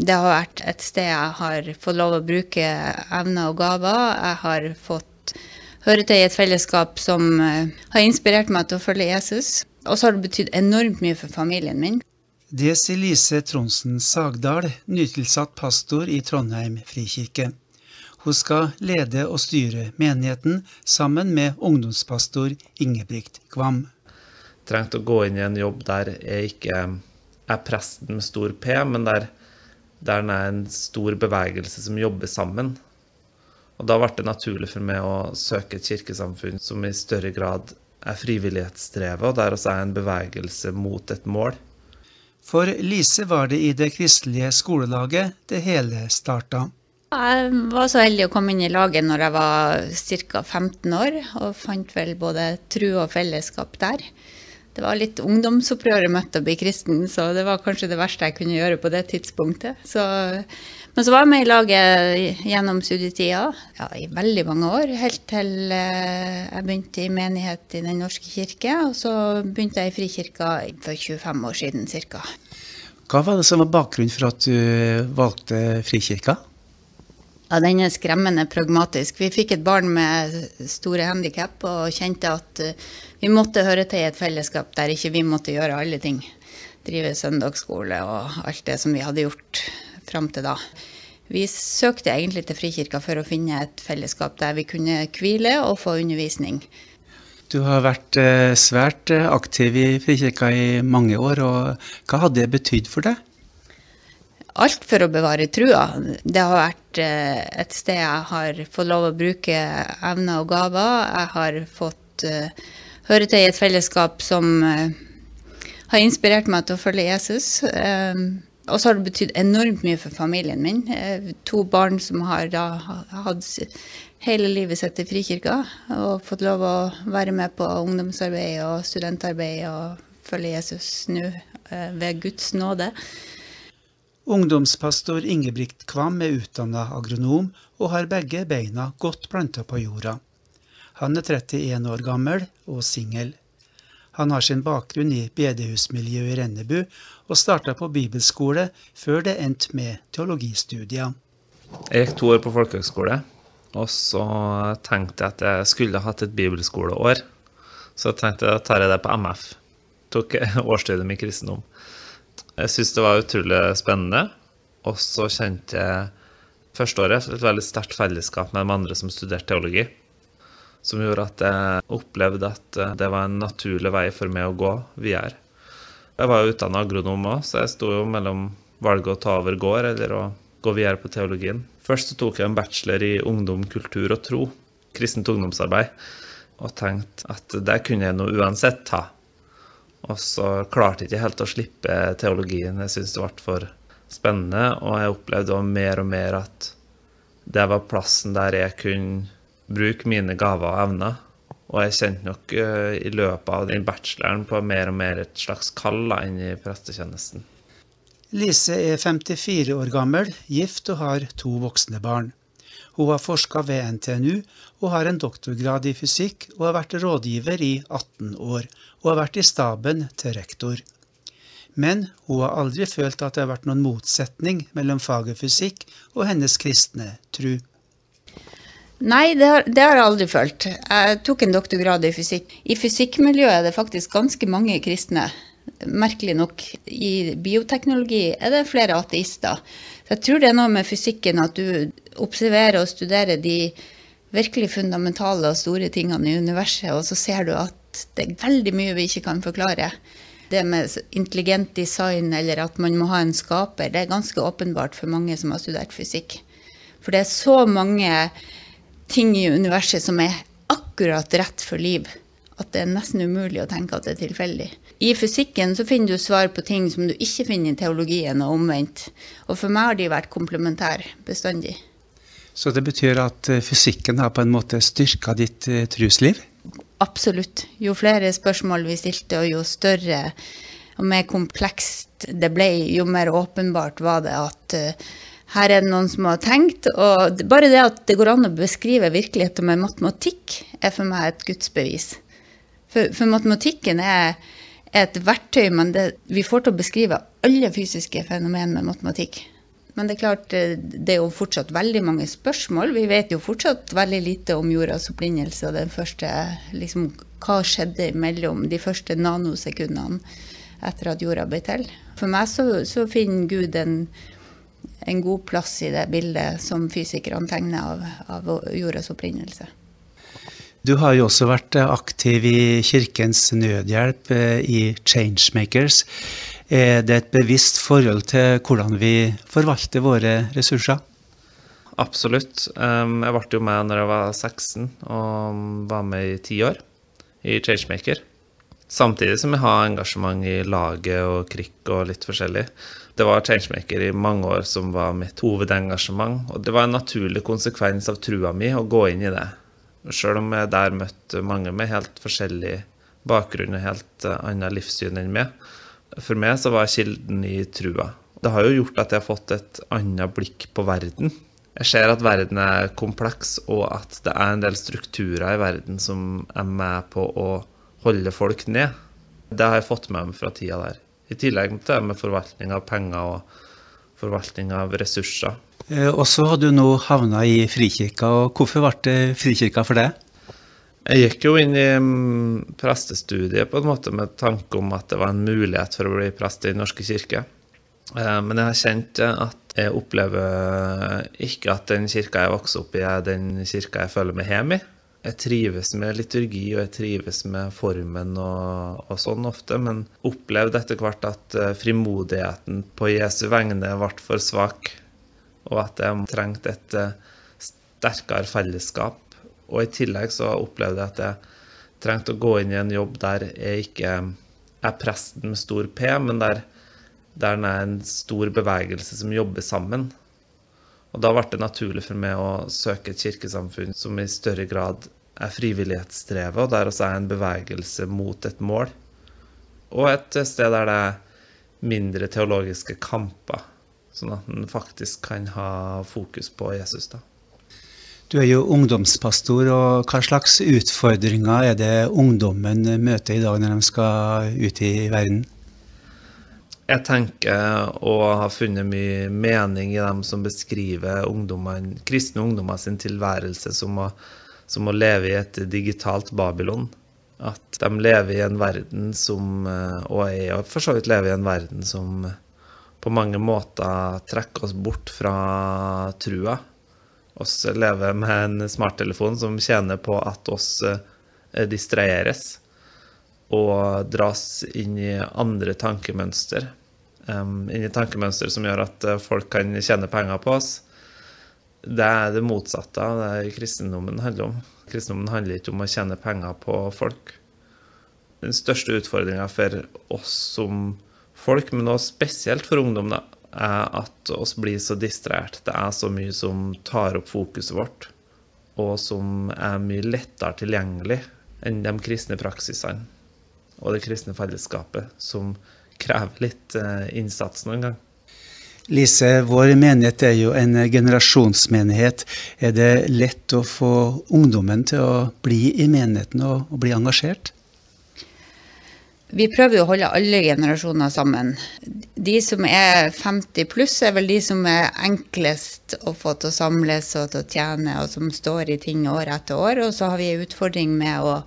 Det har vært et sted jeg har fått lov å bruke evner og gaver. Jeg har fått høre til i et fellesskap som eh, har inspirert meg til å følge Jesus. Og så har det betydd enormt mye for familien min. Det sier Lise Tronsen Sagdal, nytilsatt pastor i Trondheim frikirke. Hun skal lede og styre menigheten sammen med ungdomspastor Ingebrigt Kvam. Trengte å gå inn i en jobb der jeg ikke er presten med stor P, men der, der den er en stor bevegelse som jobber sammen. Og Da ble det naturlig for meg å søke et kirkesamfunn som i større grad er frivillighetsdrevet, og der også er en bevegelse mot et mål. For Lise var det i det kristelige skolelaget det hele starta. Jeg var så heldig å komme inn i laget når jeg var ca. 15 år, og fant vel både tru og fellesskap der. Det var litt ungdomsopprøret møtte å bli kristen, så det var kanskje det verste jeg kunne gjøre på det tidspunktet. Så, men så var jeg med i laget gjennom studietida ja, i veldig mange år, helt til eh, jeg begynte i menighet i Den norske kirke. Og så begynte jeg i Frikirka for 25 år siden ca. Hva var det som var bakgrunnen for at du valgte Frikirka? Ja, Den er skremmende pragmatisk. Vi fikk et barn med store handikap og kjente at eh, vi måtte høre til i et fellesskap der ikke vi måtte gjøre alle ting. Drive søndagsskole og alt det som vi hadde gjort fram til da. Vi søkte egentlig til Frikirka for å finne et fellesskap der vi kunne hvile og få undervisning. Du har vært eh, svært eh, aktiv i Frikirka i mange år, og hva hadde det betydd for deg? Alt for å bevare trua. Det har vært eh, et sted jeg har fått lov å bruke evner og gaver. Jeg har fått uh, høre til i et fellesskap som uh, har inspirert meg til å følge Jesus. Og så har det betydd enormt mye for familien min. to barn som har hatt hele livet sitt i Frikirka og fått lov å være med på ungdomsarbeid og studentarbeid og følge Jesus nå ved Guds nåde. Ungdomspastor Ingebrigt Kvam er utdanna agronom og har begge beina godt planta på jorda. Han er 31 år gammel og singel. Han har sin bakgrunn i bedehusmiljøet i Rennebu, og starta på bibelskole før det endte med teologistudier. Jeg gikk to år på folkehøgskole, og så tenkte jeg at jeg skulle hatt et bibelskoleår. Så tenkte jeg at tar jeg det på MF. Tok årsstudiet med kristendom. Jeg syns det var utrolig spennende. Og så kjente jeg første året et veldig sterkt fellesskap med de andre som studerte teologi. Som gjorde at jeg opplevde at det var en naturlig vei for meg å gå videre. Jeg var jo utdanna agronom òg, så jeg sto jo mellom valget å ta over gård eller å gå videre på teologien. Først tok jeg en bachelor i ungdom, kultur og tro, kristent ungdomsarbeid, og tenkte at det kunne jeg nå uansett ta. Og så klarte jeg ikke helt å slippe teologien. Jeg syntes det ble for spennende, og jeg opplevde mer og mer at det var plassen der jeg kunne bruke mine gaver og evner. Og jeg kjente nok uh, i løpet av den bacheloren på mer og mer et slags kall inn i prestetjenesten. Lise er 54 år gammel, gift og har to voksne barn. Hun har forska ved NTNU og har en doktorgrad i fysikk og har vært rådgiver i 18 år og har vært i staben til rektor. Men hun har aldri følt at det har vært noen motsetning mellom faget fysikk og hennes kristne tru. Nei, det har, det har, jeg aldri følt. Jeg tok en doktorgrad i fysikk. I fysikkmiljøet er det faktisk ganske mange kristne. Merkelig nok. I bioteknologi er det flere ateister. Så jeg tror det er noe med fysikken at du observerer og studerer de virkelig fundamentale og store tingene i universet, og så ser du at det er veldig mye vi ikke kan forklare. Det med intelligent design eller at man må ha en skaper, det er ganske åpenbart for mange som har studert fysikk. For det er så mange ting i universet som er akkurat rett for liv at det er nesten umulig å tenke at det er tilfeldig. I fysikken så finner du svar på ting som du ikke finner i teologien, og omvendt. Og for meg har de vært komplementære bestandig. Så det betyr at eh, fysikken har på en måte styrka ditt uh, trusliv? Absolutt. Jo flere spørsmål vi stilte, og jo større og mer komplekst det ble, jo mer åpenbart var det at uh, her er det noen som har tenkt. Og bare det at det går an å beskrive virkeligheten med matematikk, er for meg et gudsbevis. For, for matematikken er, er, et verktøy, men det, vi får til å beskrive alle fysiske fenomen med matematikk. Men det er klart, eh, det er jo fortsatt veldig mange spørsmål. Vi vet jo fortsatt veldig lite om jordas opprinnelse og den første liksom, Hva skjedde mellom de første nanosekundene etter at jorda ble til? For meg så, så finner Gud en, en, god plass i det bildet som fysikerne tegner av, av jordas opprinnelse. Du har jo også vært aktiv i Kirkens Nødhjelp, eh, i Changemakers. Er det et bevisst forhold til hvordan vi forvalter våre ressurser? Absolutt. Jeg ble jo med når jeg var 16 og var med i ti år i Changemaker. Samtidig som jeg har engasjement i laget og krikk og litt forskjellig. Det var Changemaker i mange år som var mitt hovedengasjement. Og det var en naturlig konsekvens av trua mi å gå inn i det. Sjøl om jeg der møtte mange med helt forskjellig bakgrunn og helt eh, annet livssyn enn meg, for meg så var kilden i trua. Det har jo gjort at jeg har fått et annet blikk på verden. Jeg ser at verden er kompleks, og at det er en del strukturer i verden som er med på å holde folk ned. Det har jeg fått med meg fra tida der. I tillegg til det med forvaltning av penger og forvaltning av ressurser. Eh, og så har du nå havna i Frikirka. og Hvorfor ble det Frikirka for deg? Jeg gikk jo inn i mm, prestestudiet på en måte med tanke om at det var en mulighet for å bli prest i Den norske kirke. Eh, men jeg har kjent at jeg opplever ikke at den kirka jeg vokste opp i, er den kirka jeg føler meg hjemme i. Jeg trives med liturgi og jeg trives med formen og, og sånn ofte, men opplevde etter hvert at eh, frimodigheten på Jesu vegne ble for svak, og at jeg trengte et eh, sterkere fellesskap og i tillegg så opplevde jeg at jeg trengte å gå inn i en jobb der jeg ikke er presten med stor P, men der, der det er en stor bevegelse som jobber sammen. Og da ble det naturlig for meg å søke et kirkesamfunn som i større grad er frivillighetsdrevet, og der også er en bevegelse mot et mål. Og et sted der det er mindre teologiske kamper, sånn at en faktisk kan ha fokus på Jesus. da. Du er jo ungdomspastor, og hva slags utfordringer er det ungdommen møter i dag når de skal ut i verden? Jeg tenker å ha funnet mye mening i dem som beskriver kristne ungdommer sin tilværelse som å, som å, leve i et digitalt Babylon. At de lever i en verden som Og jeg for så vidt lever i en verden som på mange måter trekker oss bort fra trua oss lever med en smarttelefon som tjener på at oss eh, distraheres og dras inn i andre tankemønster. inn i tankemønster som gjør at eh, folk kan tjene penger på oss. Det er det motsatte av det kristendommen handler om. Kristendommen handler ikke om å tjene penger på folk. Den største utfordringa for oss som folk, men også spesielt for ungdom, da, at oss blir så distrahert. Det er så mye som tar opp fokuset vårt, og som er mye lettere tilgjengelig enn de kristne praksisene og det kristne fellesskapet, som krever litt eh, innsats noen gang. Lise, vår menighet er jo en generasjonsmenighet. Er det lett å få ungdommen til å bli i menigheten og bli engasjert? Vi prøver jo å holde alle generasjoner sammen. De som er 50 pluss, er vel de som er enklest å få til å samles og til å tjene, og som står i ting år etter år. Og så har vi en utfordring med å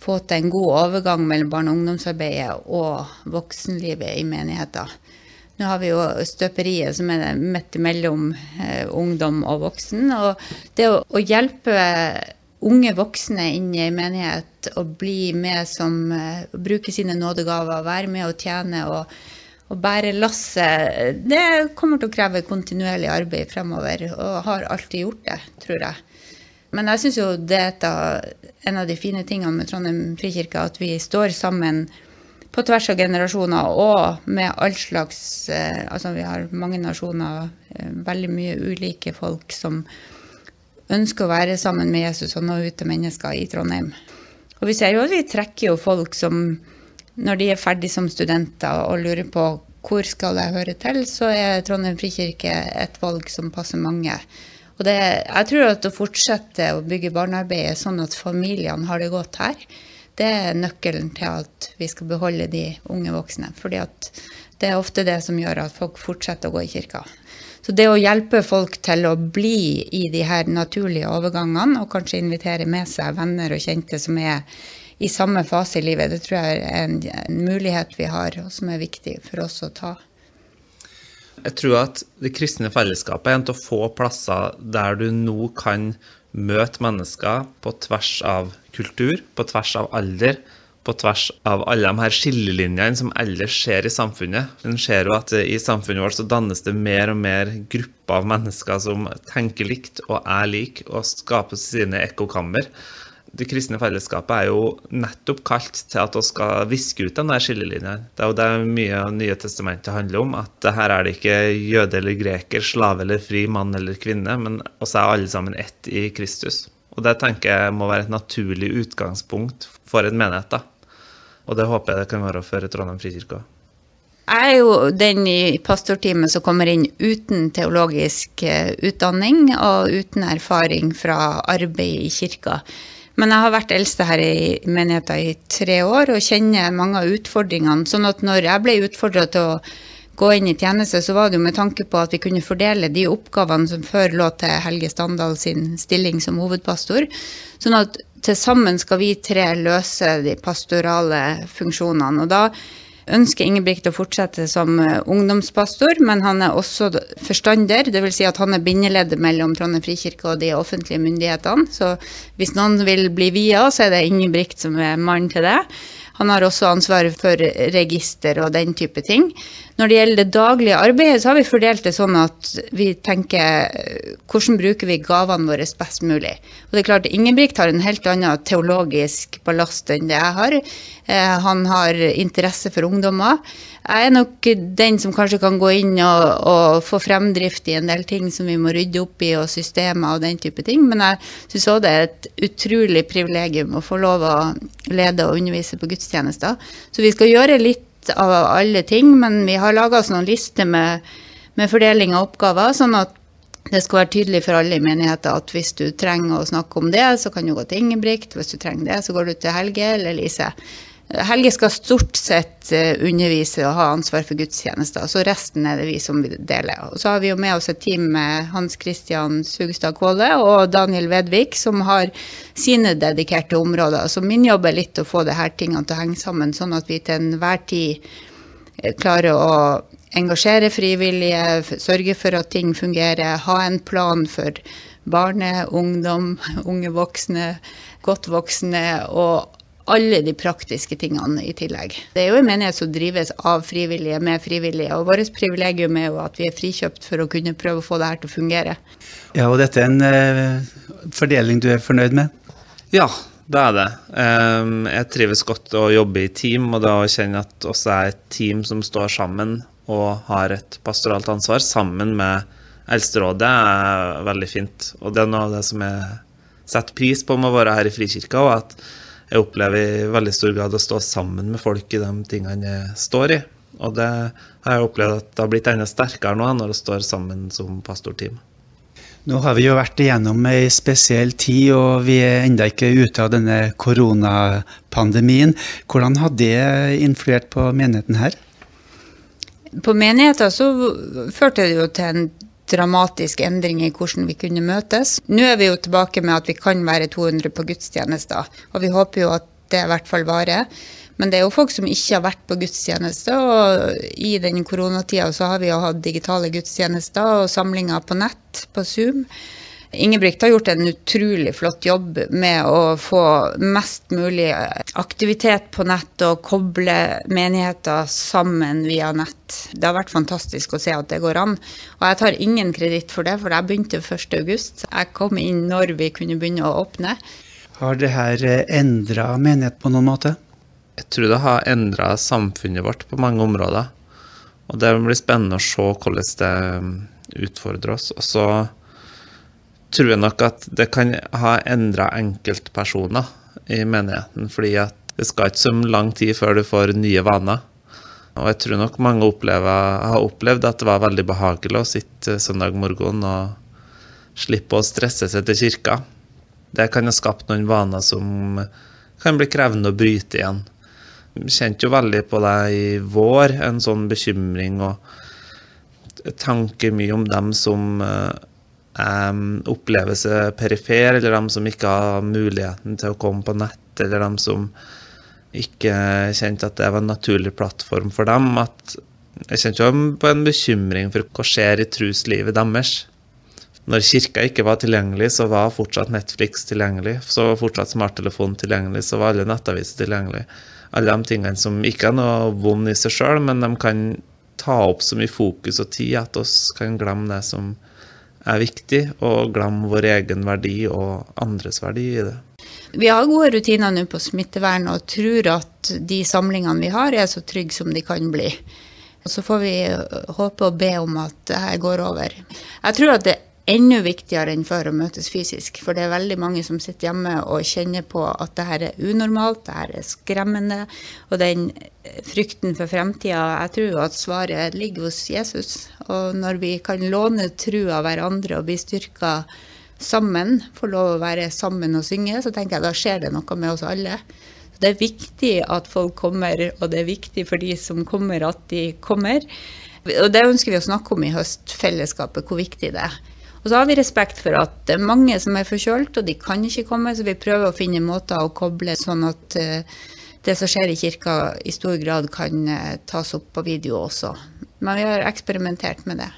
få til en god overgang mellom barne- og ungdomsarbeidet og voksenlivet i menigheter. Nå har vi jo støperiet som er midt mellom eh, ungdom og voksen. Og det å, hjelpe unge voksne inn i en menighet og bli med som uh, Bruke sine nådegaver, være med og tjene og, og bære lasset. Det kommer til å kreve kontinuerlig arbeid fremover, og har alltid gjort det, tror jeg. Men jeg syns jo det er en av de fine tingene med Trondheim frikirke, at vi står sammen på tvers av generasjoner og med all slags uh, Altså vi har mange nasjoner, uh, veldig mye ulike folk som ønsker å være sammen med Jesus og nå ut til mennesker i Trondheim. Og vi ser jo at vi trekker jo folk som når de er ferdig som studenter og lurer på hvor skal jeg høre til, så er Trondheim frikirke et valg som passer mange. Og det, jeg tror at å fortsette å bygge barnearbeidet sånn at familiene har det godt her, det er nøkkelen til at vi skal beholde de unge voksne. fordi at det er ofte det som gjør at folk fortsetter å gå i kirka. Så det å hjelpe folk til å bli i de her naturlige overgangene, og kanskje invitere med seg venner og kjente som er i samme fase i livet, det tror jeg er en, en mulighet vi har, og som er viktig for oss å ta. Jeg tror at det kristne fellesskapet er en av få plasser der du nå kan møte mennesker på tvers av kultur, på tvers av alder, på tvers av alle de her skillelinjene som ellers skjer i samfunnet. En ser jo at i samfunnet vårt så dannes det mer og mer grupper av mennesker som tenker likt og er like, og skaper sine ekkokammer det kristne fellesskapet er jo nettopp kalt til at vi skal viske ut den der skillelinjen. Det er jo det mye av Nye testamentet handler om. At her er det ikke jøde eller greker, slave eller fri, mann eller kvinne, men oss er alle sammen ett i Kristus. Og det tenker jeg må være et naturlig utgangspunkt for en menighet. da. Og det håper jeg det kan være for Trondheim frikirke òg. Jeg er jo den i pastorteamet som kommer inn uten teologisk eh, utdanning og uten erfaring fra arbeid i kirka. Men jeg har vært eldste her i menigheten i tre år og kjenner mange av utfordringene. Sånn at når jeg ble utfordra til å gå inn i tjeneste, så var det jo med tanke på at vi kunne fordele de oppgavene som før lå til Helge Standal sin stilling som hovedpastor. Sånn at til sammen skal vi tre løse de pastorale funksjonene. Og da ønsker Ingebrigt å fortsette som eh, ungdomspastor, men han er også forstander. Dvs. Si at han er bindeleddet mellom Trondheim frikirke og de offentlige myndighetene. Så hvis noen vil bli via, så er det Ingebrigt som er mannen til det. Han har også ansvaret for register og den type ting. Når det gjelder det daglige arbeidet, så har vi fordelt det sånn at vi tenker hvordan bruker vi gavene våre best mulig. Og det er klart, Ingebrigt har en helt annen teologisk ballast enn det jeg har. Eh, han har interesse for ungdommer. Jeg er nok den som kanskje kan gå inn og, og, få fremdrift i en del ting som vi må rydde opp i, og systemer og den type ting. Men jeg syns òg det er et utrolig privilegium å få lov å lede og undervise på gudstjenester. Så vi skal gjøre litt av alle ting, men vi har laga oss noen lister med, med fordeling av oppgaver, sånn at det skal være tydelig for alle i menigheten at hvis du trenger å snakke om det, så kan du gå til Ingebrigt. Hvis du trenger det, så går du til Helge eller Lise. Helge skal stort sett eh, undervise og ha ansvar for gudstjenester, så resten er det vi som deler. Og så har vi jo med oss et team med Hans Christian Sugstad Kvåle og Daniel Vedvik, som har sine dedikerte områder. Så min jobb er litt å få disse tingene til å henge sammen, sånn at vi til enhver tid eh, klarer å engasjere frivillige, sørge for at ting fungerer, ha en plan for barne, ungdom, unge voksne, godt voksne og alle de praktiske tingene i tillegg. Det er jo en menighet som drives av frivillige med frivillige, og vårt privilegium er jo at vi er frikjøpt for å kunne prøve å få det her til å fungere. Ja, og dette er en uh, fordeling du er fornøyd med? Ja, det er det. Um, jeg trives godt å jobbe i team, og da å kjenne at også er et team som står sammen og har et pastoralt ansvar sammen med Eldsterådet, er veldig fint. Og det er noe av det som jeg setter pris på med å være her i Frikirka. og at jeg opplever i veldig stor grad å stå sammen med folk i de tingene jeg står i. Og det har jeg opplevd at det har blitt enda sterkere nå når vi står sammen som pastorteam. Nå har vi jo vært igjennom ei spesiell tid, og vi er ennå ikke ute av denne koronapandemien. Hvordan har det influert på menigheten her? På menigheten så førte det jo til en dramatisk endring i hvordan vi kunne møtes. Nå er vi jo tilbake med at vi kan være 200 på gudstjenester, og vi håper jo at det i hvert fall varer. Men det er jo folk som ikke har vært på gudstjeneste, og i den koronatida så har vi jo hatt digitale gudstjenester og samlinger på nett, på Zoom. Ingebrigt har gjort en utrolig flott jobb med å få mest mulig aktivitet på nett og koble menigheter sammen via nett. Det har vært fantastisk å se at det går an. Og jeg tar ingen kreditt for det, for jeg begynte 1.8. Jeg kom inn når vi kunne begynne å åpne. Har det her endra menighet på noen måte? Jeg tror det har endra samfunnet vårt på mange områder. Og det blir spennende å se hvordan det utfordrer oss. Og så tror jeg nok at det kan ha endra enkeltpersoner i menigheten. fordi at det skal ikke så lang tid før du får nye vaner. Og jeg tror nok mange opplever, har opplevd at det var veldig behagelig å sitte søndag morgen og slippe å stresse seg til kirka. Det kan ha skapt noen vaner som kan bli krevende å bryte igjen. Jeg kjente jo veldig på det i vår, en sånn bekymring og tanker mye om dem som um, opplever seg perifer, eller de som ikke har muligheten til å komme på nett, eller de som ikke kjente at det var en naturlig plattform for dem. at Jeg kjente på en bekymring for hva skjer i truslivet deres. Når kirka ikke var tilgjengelig, så var fortsatt Netflix tilgjengelig. Så var fortsatt smarttelefon tilgjengelig, så var alle nettaviser tilgjengelig. Alle de tingene som ikke er noe vond i seg sjøl, men de kan ta opp så mye fokus og tid at oss kan glemme det som er viktig, og glemme vår egen verdi og andres verdi i det. Vi har gode rutiner nå på smittevern og tror at de samlingene vi har er så trygge som de kan bli. Og Så får vi håpe og be om at det her går over. Jeg tror at det enda viktigere enn før å møtes fysisk. For det er veldig mange som sitter hjemme og kjenner på at det her er unormalt, det her er skremmende. Og den frykten for fremtida, jeg tror at svaret ligger hos Jesus. Og når vi kan låne trua hverandre og bli styrka sammen, få lov å være sammen og synge, så tenker jeg da skjer det noe med oss alle. Det er viktig at folk kommer, og det er viktig for de som kommer at de kommer. Og det ønsker vi å snakke om i høst, fellesskapet, hvor viktig det er. Og så har vi respekt for at det er mange som er forkjølt, og de kan ikke komme, så vi prøver å finne måter å koble sånn at uh, det som skjer i kirka i stor grad kan uh, tas opp på video også. Men vi har eksperimentert med det.